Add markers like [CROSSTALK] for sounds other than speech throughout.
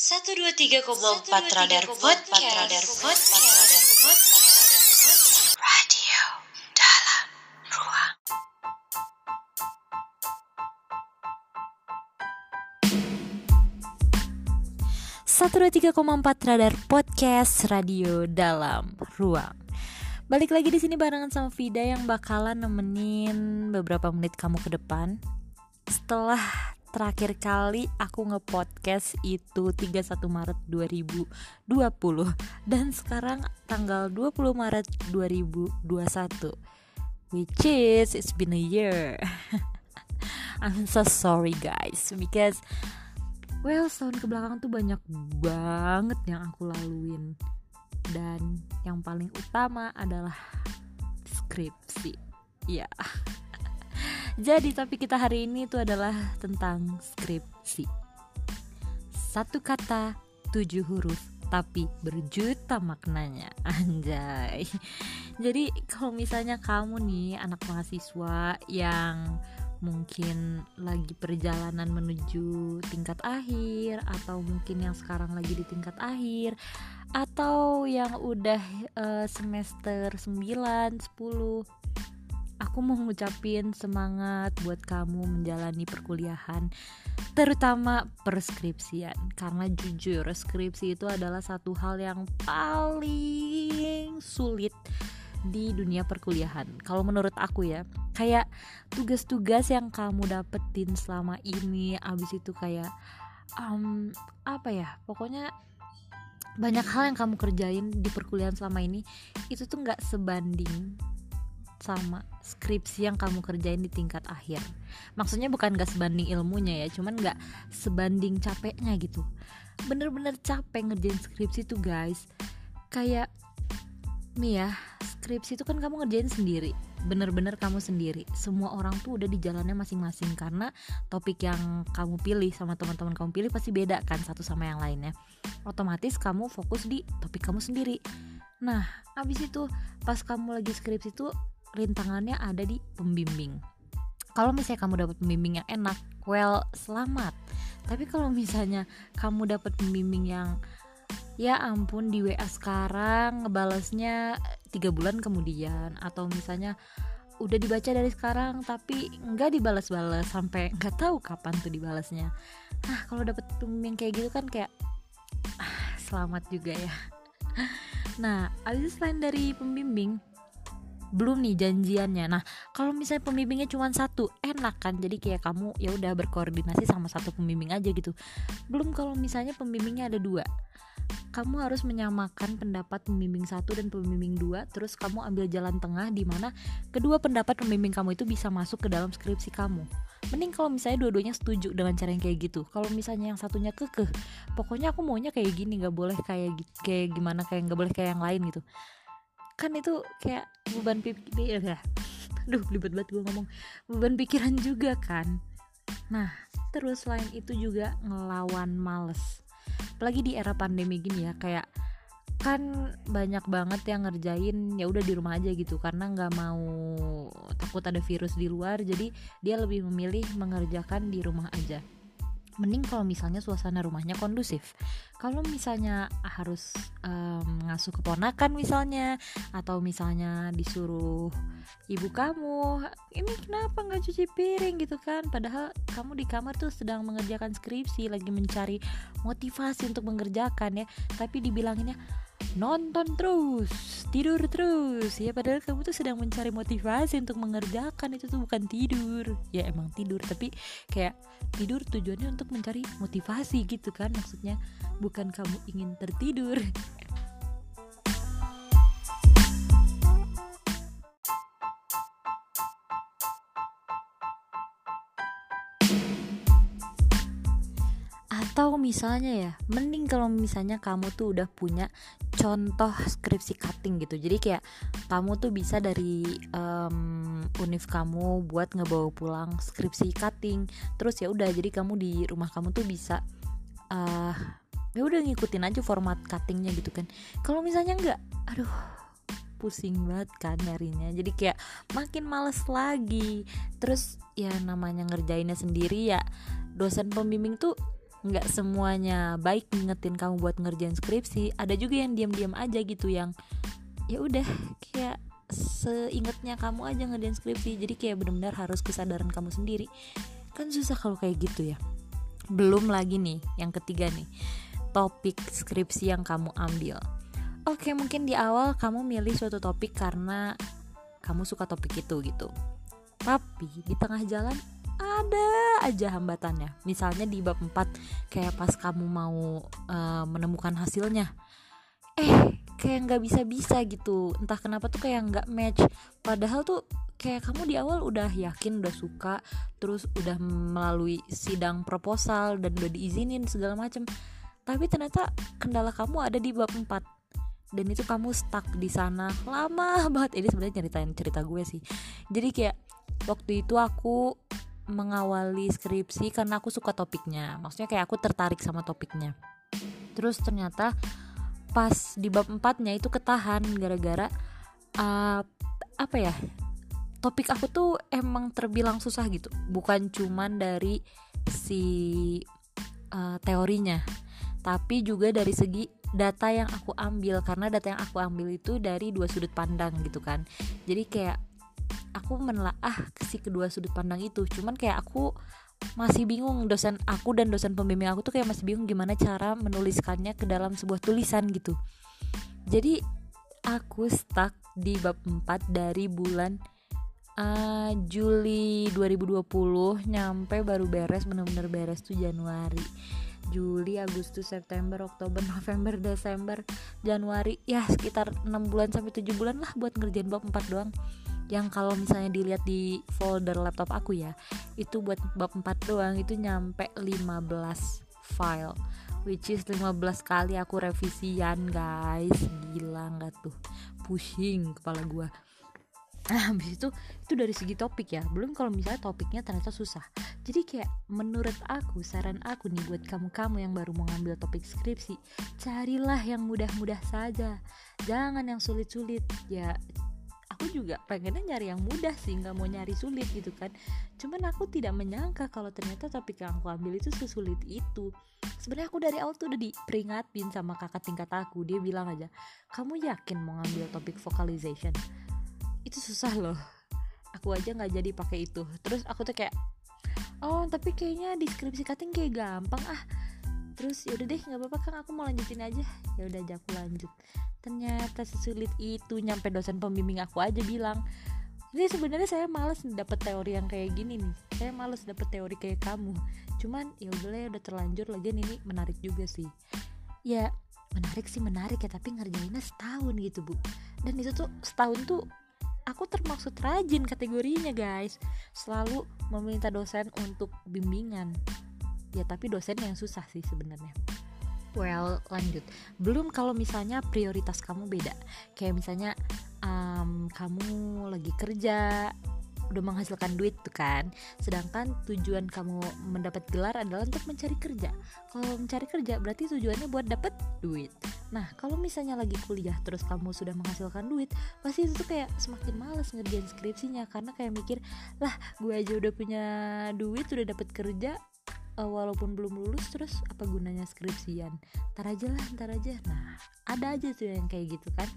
Satu dua tiga koma empat radar podcast. Radar podcast. Radar podcast. Radio dalam ruang. Satu dua tiga koma empat radar podcast radio dalam ruang. Balik lagi di sini barengan sama Vida yang bakalan nemenin beberapa menit kamu ke depan. Setelah terakhir kali aku nge-podcast itu 31 Maret 2020 dan sekarang tanggal 20 Maret 2021 which is it's been a year. [LAUGHS] I'm so sorry guys. Because well setahun ke belakang tuh banyak banget yang aku laluin. Dan yang paling utama adalah skripsi. Ya. yeah. Jadi topik kita hari ini itu adalah tentang skripsi. Satu kata, tujuh huruf, tapi berjuta maknanya. [LAUGHS] Anjay. Jadi kalau misalnya kamu nih anak mahasiswa yang mungkin lagi perjalanan menuju tingkat akhir atau mungkin yang sekarang lagi di tingkat akhir atau yang udah uh, semester 9, 10 aku mau ngucapin semangat buat kamu menjalani perkuliahan terutama perskripsian. Karena jujur skripsi itu adalah satu hal yang paling sulit di dunia perkuliahan. Kalau menurut aku ya kayak tugas-tugas yang kamu dapetin selama ini abis itu kayak um, apa ya pokoknya banyak hal yang kamu kerjain di perkuliahan selama ini itu tuh nggak sebanding sama skripsi yang kamu kerjain di tingkat akhir. Maksudnya bukan gak sebanding ilmunya ya cuman gak sebanding capeknya gitu. Bener-bener capek ngerjain skripsi tuh guys. Kayak nih ya skripsi itu kan kamu ngerjain sendiri. Bener-bener kamu sendiri. Semua orang tuh udah di jalannya masing-masing karena topik yang kamu pilih sama teman-teman kamu pilih pasti beda kan satu sama yang lainnya. Otomatis kamu fokus di topik kamu sendiri. Nah abis itu pas kamu lagi skripsi tuh rintangannya ada di pembimbing. Kalau misalnya kamu dapat pembimbing yang enak well selamat. Tapi kalau misalnya kamu dapat pembimbing yang ya ampun di WA sekarang ngebalesnya tiga bulan kemudian atau misalnya udah dibaca dari sekarang tapi nggak dibalas-balas sampai nggak tahu kapan tuh dibalasnya nah kalau dapet pembimbing kayak gitu kan kayak ah, selamat juga ya. Nah abis selain dari pembimbing belum nih janjiannya. Nah kalau misalnya pembimbingnya cuma satu enak kan? Jadi kayak kamu ya udah berkoordinasi sama satu pembimbing aja gitu. Belum kalau misalnya pembimbingnya ada dua. Kamu harus menyamakan pendapat pembimbing satu dan pembimbing dua terus kamu ambil jalan tengah di mana kedua pendapat pembimbing kamu itu bisa masuk ke dalam skripsi kamu. Mending kalau misalnya dua-duanya setuju dengan cara yang kayak gitu. Kalau misalnya yang satunya kekeh pokoknya aku maunya kayak gini nggak boleh kayak kayak gimana kayak nggak boleh kayak yang lain gitu kan itu kayak beban pikir ya aduh libet banget gue ngomong. Beban pikiran juga kan. Nah terus selain itu juga ngelawan males. Apalagi di era pandemi gini ya kayak kan banyak banget yang ngerjain ya udah di rumah aja gitu karena nggak mau takut ada virus di luar jadi dia lebih memilih mengerjakan di rumah aja mending kalau misalnya suasana rumahnya kondusif. Kalau misalnya harus um, ngasuh keponakan misalnya atau misalnya disuruh ibu kamu ini kenapa nggak cuci piring? gitu kan. Padahal kamu di kamar tuh sedang mengerjakan skripsi lagi mencari motivasi untuk mengerjakan ya. Tapi dibilanginnya nonton terus tidur terus. Ya padahal kamu tuh sedang mencari motivasi untuk mengerjakan. Itu tuh bukan tidur. Ya emang tidur. Tapi kayak tidur tujuannya untuk mencari motivasi gitu kan. Maksudnya bukan kamu ingin tertidur [LAUGHS] misalnya ya mending kalau misalnya kamu tuh udah punya contoh skripsi cutting gitu. Jadi kayak kamu tuh bisa dari um, univ kamu buat ngebawa pulang skripsi cutting. Terus ya udah jadi kamu di rumah kamu tuh bisa uh, ya udah ngikutin aja format cuttingnya gitu kan. Kalau misalnya enggak aduh pusing banget kan nyarinya. Jadi kayak makin males lagi. Terus ya namanya ngerjainnya sendiri ya dosen pembimbing tuh nggak semuanya baik ngingetin kamu buat ngerjain skripsi. Ada juga yang diam-diam aja gitu yang ya udah kayak seingetnya kamu aja ngerjain skripsi. Jadi kayak benar-benar harus kesadaran kamu sendiri. Kan susah kalau kayak gitu ya. Belum lagi nih yang ketiga nih topik skripsi yang kamu ambil. Oke mungkin di awal kamu milih suatu topik karena kamu suka topik itu gitu. Tapi di tengah jalan ada aja hambatannya. Misalnya di bab 4 kayak pas kamu mau uh, menemukan hasilnya. Eh kayak nggak bisa bisa gitu. Entah kenapa tuh kayak nggak match. Padahal tuh kayak kamu di awal udah yakin udah suka terus udah melalui sidang proposal dan udah diizinin segala macem. Tapi ternyata kendala kamu ada di bab 4 dan itu kamu stuck di sana. Lama [LAUGHS] banget. Ini sebenarnya ceritain cerita gue sih. Jadi kayak waktu itu aku mengawali skripsi karena aku suka topiknya. Maksudnya kayak aku tertarik sama topiknya. Terus ternyata pas di bab empatnya itu ketahan gara-gara uh, apa ya topik aku tuh emang terbilang susah gitu. Bukan cuman dari si uh, teorinya tapi juga dari segi data yang aku ambil. Karena data yang aku ambil itu dari dua sudut pandang gitu kan. Jadi kayak aku menelaah si kedua sudut pandang itu. Cuman kayak aku masih bingung dosen aku dan dosen pembimbing aku tuh kayak masih bingung gimana cara menuliskannya ke dalam sebuah tulisan gitu. Jadi aku stuck di bab 4 dari bulan uh, Juli 2020 nyampe baru beres bener-bener beres tuh Januari. Juli, Agustus, September, Oktober, [LAUGHS] November, Desember, Januari ya sekitar 6 bulan sampai 7 bulan lah buat ngerjain bab 4 doang yang kalau misalnya dilihat di folder laptop aku ya itu buat bab 4 doang itu nyampe 15 file which is 15 kali aku revisian guys. Gila nggak tuh? Pusing kepala gua. Nah habis itu itu dari segi topik ya. Belum kalau misalnya topiknya ternyata susah. Jadi kayak menurut aku saran aku nih buat kamu-kamu yang baru mau ngambil topik skripsi carilah yang mudah-mudah saja. Jangan yang sulit-sulit. Ya aku juga pengennya nyari yang mudah sih nggak mau nyari sulit gitu kan. Cuman aku tidak menyangka kalau ternyata topik yang aku ambil itu sesulit itu. Sebenarnya aku dari awal tuh udah diperingatin sama kakak tingkat aku dia bilang aja kamu yakin mau ngambil topik vocalization? Itu susah loh. Aku aja nggak jadi pakai itu. Terus aku tuh kayak oh tapi kayaknya deskripsi cutting kayak gampang. Ah terus yaudah deh nggak apa-apa kan aku mau lanjutin aja. Ya udah aja aku lanjut. Ternyata sesulit itu nyampe dosen pembimbing aku aja bilang ini sebenarnya saya males dapet teori yang kayak gini nih. Saya males dapet teori kayak kamu. Cuman ya udah ya udah terlanjur lagi ini menarik juga sih. Ya menarik sih menarik ya tapi ngerjainnya setahun gitu bu. Dan itu tuh setahun tuh aku termaksud rajin kategorinya guys. Selalu meminta dosen untuk bimbingan ya tapi dosen yang susah sih sebenarnya. Well lanjut. Belum kalau misalnya prioritas kamu beda. Kayak misalnya um, kamu lagi kerja udah menghasilkan duit tuh kan. Sedangkan tujuan kamu mendapat gelar adalah untuk mencari kerja. Kalau mencari kerja berarti tujuannya buat dapat duit. Nah kalau misalnya lagi kuliah terus kamu sudah menghasilkan duit pasti itu tuh kayak semakin males ngerjain skripsinya. Karena kayak mikir lah gue aja udah punya duit udah dapat kerja uh, walaupun belum lulus terus apa gunanya skripsian? Ntar aja lah ntar aja. Nah ada aja tuh yang kayak gitu kan.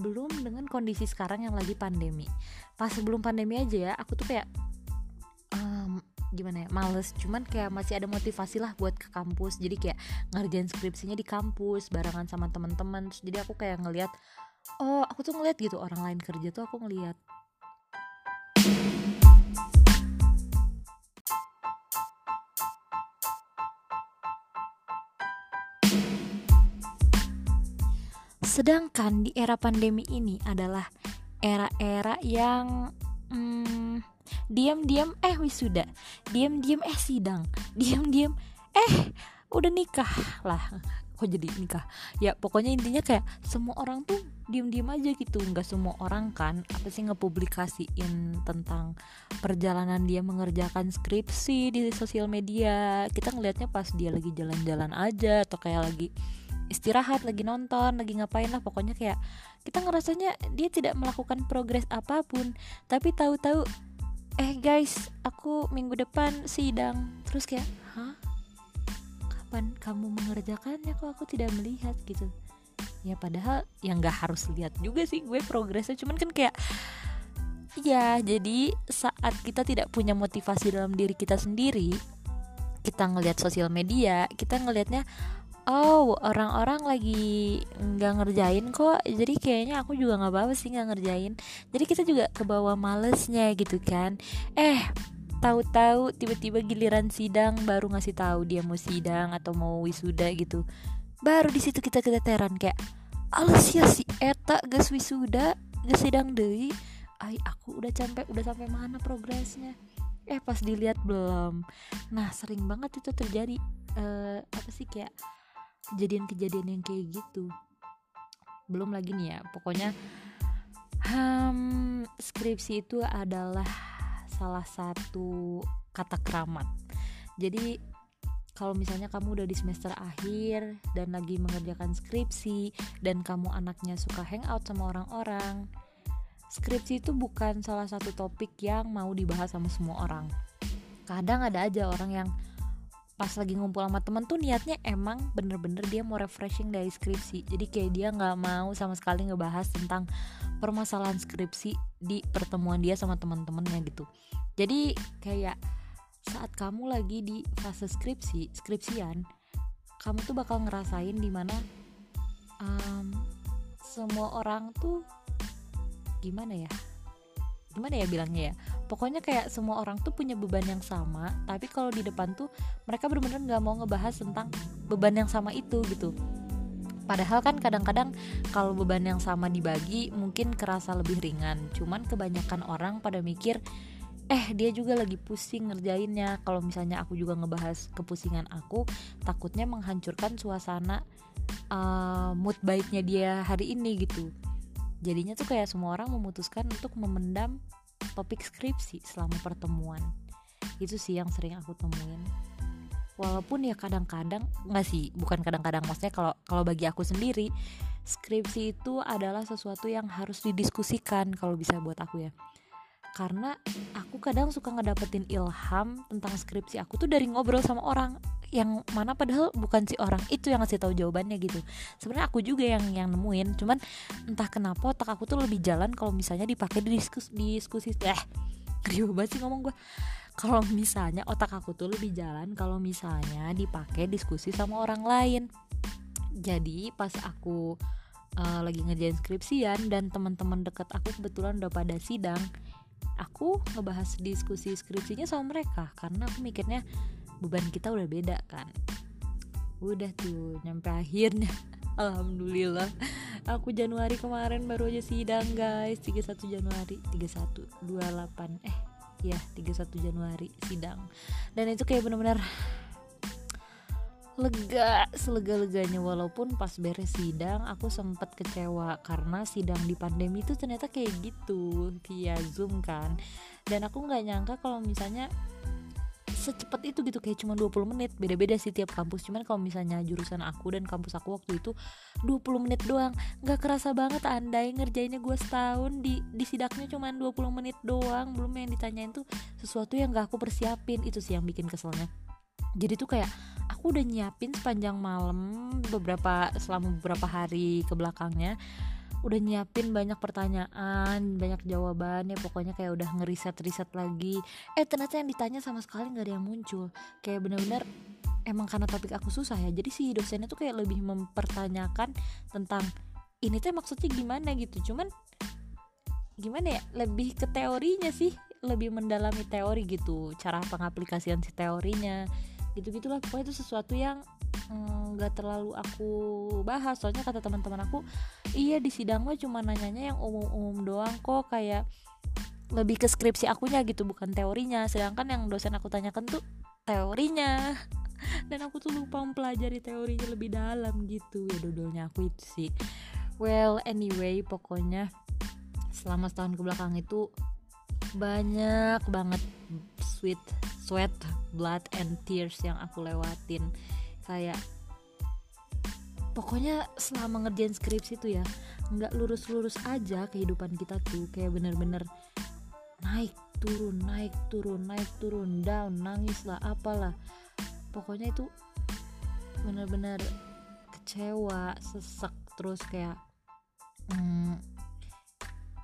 Belum dengan kondisi sekarang yang lagi pandemi. Pas sebelum pandemi aja ya aku tuh kayak um, gimana ya males. Cuman kayak masih ada motivasi lah buat ke kampus. Jadi kayak ngerjain skripsinya di kampus barengan sama teman-teman. Jadi aku kayak ngelihat oh aku tuh ngeliat gitu orang lain kerja tuh aku ngeliat Sedangkan di era pandemi ini adalah era-era yang hmm, diam-diam eh wisuda, diam-diam eh sidang, diam-diam eh udah nikah lah. Kok jadi nikah? Ya pokoknya intinya kayak semua orang tuh diem-diem aja gitu. Nggak semua orang kan apa sih ngepublikasiin tentang perjalanan dia mengerjakan skripsi di sosial media. Kita ngelihatnya pas dia lagi jalan-jalan aja atau kayak lagi istirahat lagi nonton lagi ngapain lah pokoknya kayak kita ngerasanya dia tidak melakukan progres apa pun. Tapi tahu-tahu eh guys aku minggu depan sidang. Terus kayak hah? Kapan kamu mengerjakannya? Kok aku tidak melihat? Gitu. Ya padahal yang nggak harus lihat juga sih gue progresnya. Cuman kan kayak ya jadi saat kita tidak punya motivasi dalam diri kita sendiri kita ngelihat sosial media kita ngelihatnya oh orang-orang lagi nggak ngerjain kok jadi kayaknya aku juga nggak apa-apa sih nggak ngerjain. Jadi kita juga kebawa malesnya gitu kan. Eh tahu-tahu tiba-tiba giliran sidang baru ngasih tahu dia mau sidang atau mau wisuda gitu. Baru di situ kita keteteran kayak alas ya si eta gas wisuda gas sidang deh ay aku udah sampai udah sampai mana progresnya? Eh pas dilihat belum. Nah sering banget itu terjadi. Uh, apa sih kayak kejadian-kejadian yang kayak gitu. Belum lagi nih ya pokoknya hmm, skripsi itu adalah salah satu kata keramat. Jadi kalau misalnya kamu udah di semester akhir dan lagi mengerjakan skripsi dan kamu anaknya suka hangout sama orang-orang skripsi itu bukan salah satu topik yang mau dibahas sama semua orang. Kadang ada aja orang yang pas lagi ngumpul sama temen tuh niatnya emang bener-bener dia mau refreshing dari skripsi. Jadi kayak dia nggak mau sama sekali ngebahas tentang permasalahan skripsi di pertemuan dia sama teman-temannya gitu. Jadi kayak saat kamu lagi di fase skripsi skripsian kamu tuh bakal ngerasain di mana um, semua orang tuh gimana ya gimana ya bilangnya ya? Pokoknya kayak semua orang tuh punya beban yang sama tapi kalau di depan tuh mereka benar-benar nggak mau ngebahas tentang beban yang sama itu gitu. Padahal kan kadang-kadang kalau beban yang sama dibagi mungkin kerasa lebih ringan. Cuman kebanyakan orang pada mikir eh dia juga lagi pusing ngerjainnya. Kalau misalnya aku juga ngebahas kepusingan aku takutnya menghancurkan suasana uh, mood baiknya dia hari ini gitu jadinya tuh kayak semua orang memutuskan untuk memendam topik skripsi selama pertemuan. Itu sih yang sering aku temuin. Walaupun ya kadang-kadang nggak sih bukan kadang-kadang maksudnya kalau kalau bagi aku sendiri skripsi itu adalah sesuatu yang harus didiskusikan kalau bisa buat aku ya karena aku kadang suka ngedapetin ilham tentang skripsi aku tuh dari ngobrol sama orang yang mana padahal bukan si orang itu yang ngasih tahu jawabannya gitu. Sebenarnya aku juga yang yang nemuin cuman entah kenapa otak aku tuh lebih jalan kalau misalnya dipakai di diskus diskusi. Eh ribet banget sih ngomong gue kalau misalnya otak aku tuh lebih jalan kalau misalnya dipakai diskusi sama orang lain. Jadi pas aku uh, lagi ngerjain skripsian dan teman-teman deket aku kebetulan udah pada sidang aku ngebahas diskusi skripsinya sama mereka karena aku mikirnya beban kita udah beda kan. Udah tuh nyampe akhirnya. [LAUGHS] Alhamdulillah. Aku Januari kemarin baru aja sidang guys. 31 Januari. 31 28 eh ya 31 Januari sidang. Dan itu kayak bener-bener lega selega-leganya. Walaupun pas beres sidang aku sempat kecewa karena sidang di pandemi itu ternyata kayak gitu via zoom kan. Dan aku nggak nyangka kalau misalnya secepat itu gitu kayak cuma 20 menit. Beda-beda sih tiap kampus. Cuman kalau misalnya jurusan aku dan kampus aku waktu itu 20 menit doang. Nggak kerasa banget andai ngerjainnya gue setahun di di sidaknya cuma 20 menit doang. Belum yang ditanyain tuh sesuatu yang gak aku persiapin. Itu sih yang bikin keselnya. Jadi tuh kayak aku udah nyiapin sepanjang malam beberapa selama beberapa hari ke belakangnya udah nyiapin banyak pertanyaan banyak jawaban ya pokoknya kayak udah ngeriset riset lagi. Eh ternyata yang ditanya sama sekali nggak ada yang muncul. Kayak bener-bener emang karena topik aku susah ya. Jadi si dosennya tuh kayak lebih mempertanyakan tentang ini tuh maksudnya gimana gitu. Cuman gimana ya lebih ke teorinya sih lebih mendalami teori gitu. Cara pengaplikasian si teorinya gitu gitulah pokoknya itu sesuatu yang mm, nggak mm, terlalu aku bahas. Soalnya kata teman-teman aku iya di sidang mah cuma nanyanya yang umum-umum doang kok. Kayak lebih ke skripsi akunya gitu bukan teorinya. Sedangkan yang dosen aku tanyakan tuh teorinya. [LAUGHS] Dan aku tuh lupa mempelajari teorinya lebih dalam gitu. Ya dodolnya aku itu sih. Well anyway pokoknya selama setahun ke belakang itu banyak banget sweet sweat blood and tears yang aku lewatin. Kayak pokoknya selama ngerjain skripsi tuh ya nggak lurus-lurus aja kehidupan kita tuh. Kayak bener-bener naik turun naik turun naik turun down nangis lah apalah. Pokoknya itu bener-bener kecewa sesek terus kayak hmm,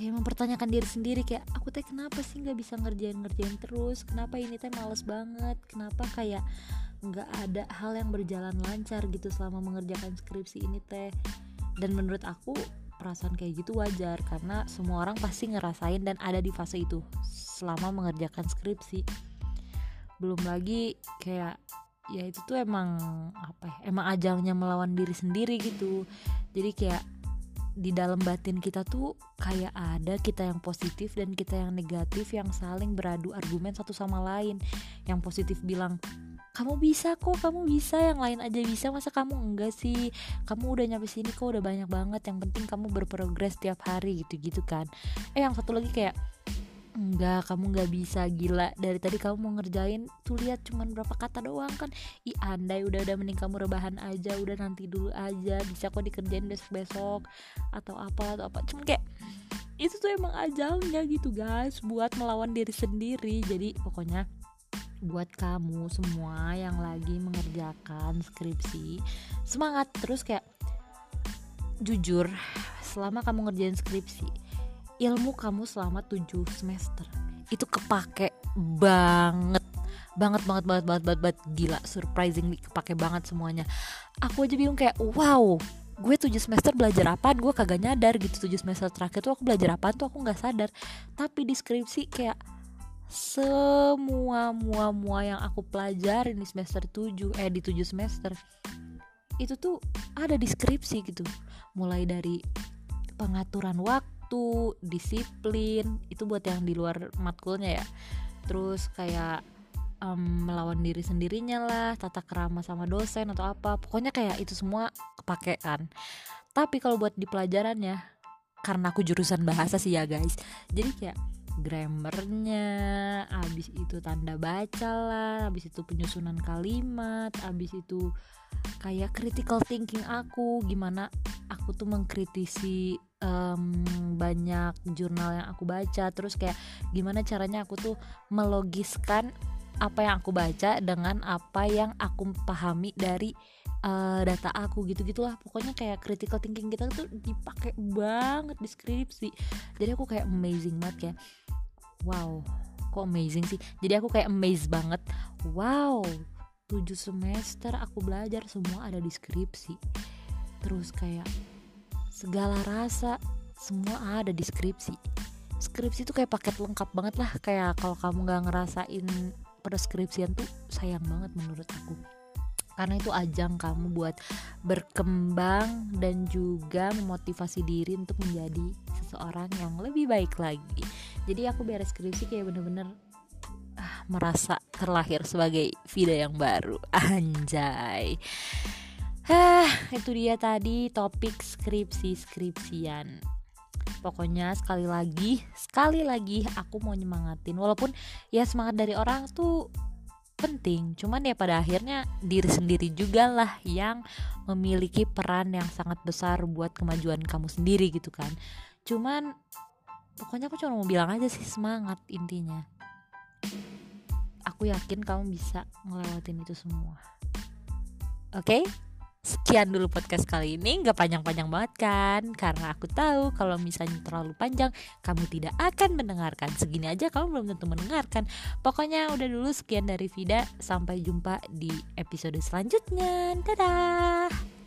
kayak mempertanyakan diri sendiri kayak aku teh kenapa sih nggak bisa ngerjain ngerjain terus? Kenapa ini teh males banget? Kenapa kayak nggak ada hal yang berjalan lancar gitu selama mengerjakan skripsi ini teh? Dan menurut aku perasaan kayak gitu wajar karena semua orang pasti ngerasain dan ada di fase itu selama mengerjakan skripsi. Belum lagi kayak ya itu tuh emang apa ya emang ajangnya melawan diri sendiri gitu. Jadi kayak di dalam batin kita tuh kayak ada kita yang positif dan kita yang negatif yang saling beradu argumen satu sama lain. Yang positif bilang kamu bisa kok kamu bisa. Yang lain aja bisa masa kamu enggak sih? Kamu udah nyampe sini kok udah banyak banget. Yang penting kamu berprogres tiap hari gitu gitu kan. Eh yang satu lagi kayak enggak kamu nggak bisa gila. Dari tadi kamu mau ngerjain tuh lihat cuman berapa kata doang kan. I andai udah udah mending kamu rebahan aja udah nanti dulu aja. Bisa kok dikerjain besok besok atau apa atau apa. Cuman kayak itu tuh emang ajalnya gitu guys. Buat melawan diri sendiri. Jadi pokoknya buat kamu semua yang lagi mengerjakan skripsi semangat terus. Kayak jujur selama kamu ngerjain skripsi ilmu kamu selama 7 semester. Itu kepake banget. Banget banget banget banget banget, banget. gila surprisingly kepake banget semuanya. Aku aja bingung kayak wow gue 7 semester belajar apa gue kagak nyadar gitu. 7 semester terakhir tuh aku belajar apa tuh? Aku nggak sadar. Tapi di skripsi kayak semua mua mua yang aku pelajarin di semester 7 eh di 7 semester itu tuh ada di skripsi gitu. Mulai dari pengaturan waktu disiplin itu buat yang di luar matkulnya ya. Terus kayak um, melawan diri sendirinya lah tata kerama sama dosen atau apa. Pokoknya kayak itu semua kepake kan. Tapi kalau buat di pelajarannya karena aku jurusan bahasa sih ya guys. Jadi kayak grammarnya, abis itu tanda baca lah, abis itu penyusunan kalimat, abis itu kayak critical thinking aku, gimana aku tuh mengkritisi um, banyak jurnal yang aku baca, terus kayak gimana caranya aku tuh melogiskan apa yang aku baca dengan apa yang aku pahami dari uh, data aku gitu gitulah pokoknya kayak critical thinking kita tuh dipakai banget di skripsi. Jadi aku kayak amazing banget kayak wow kok amazing sih? Jadi aku kayak amazed banget wow 7 semester aku belajar semua ada di skripsi. Terus kayak segala rasa semua ada di skripsi. Skripsi tuh kayak paket lengkap banget lah kayak kalau kamu nggak ngerasain preskripsian tuh sayang banget menurut aku. Karena itu ajang kamu buat berkembang dan juga memotivasi diri untuk menjadi seseorang yang lebih baik lagi. Jadi aku beres skripsi kayak bener-bener ah, merasa terlahir sebagai Vida yang baru. [LAUGHS] Anjay. Hah, itu dia tadi topik skripsi skripsian pokoknya sekali lagi sekali lagi aku mau nyemangatin. Walaupun ya semangat dari orang tuh penting. Cuman ya pada akhirnya diri sendiri juga lah yang memiliki peran yang sangat besar buat kemajuan kamu sendiri gitu kan. Cuman pokoknya aku cuma mau bilang aja sih semangat intinya aku yakin kamu bisa ngelewatin itu semua. Oke? Okay? Sekian dulu podcast kali ini. Gak panjang-panjang banget kan? Karena aku tahu kalau misalnya terlalu panjang Kamu tidak akan mendengarkan. Segini aja kamu belum tentu mendengarkan. Pokoknya udah dulu sekian dari Vida. Sampai jumpa di episode selanjutnya. Dadah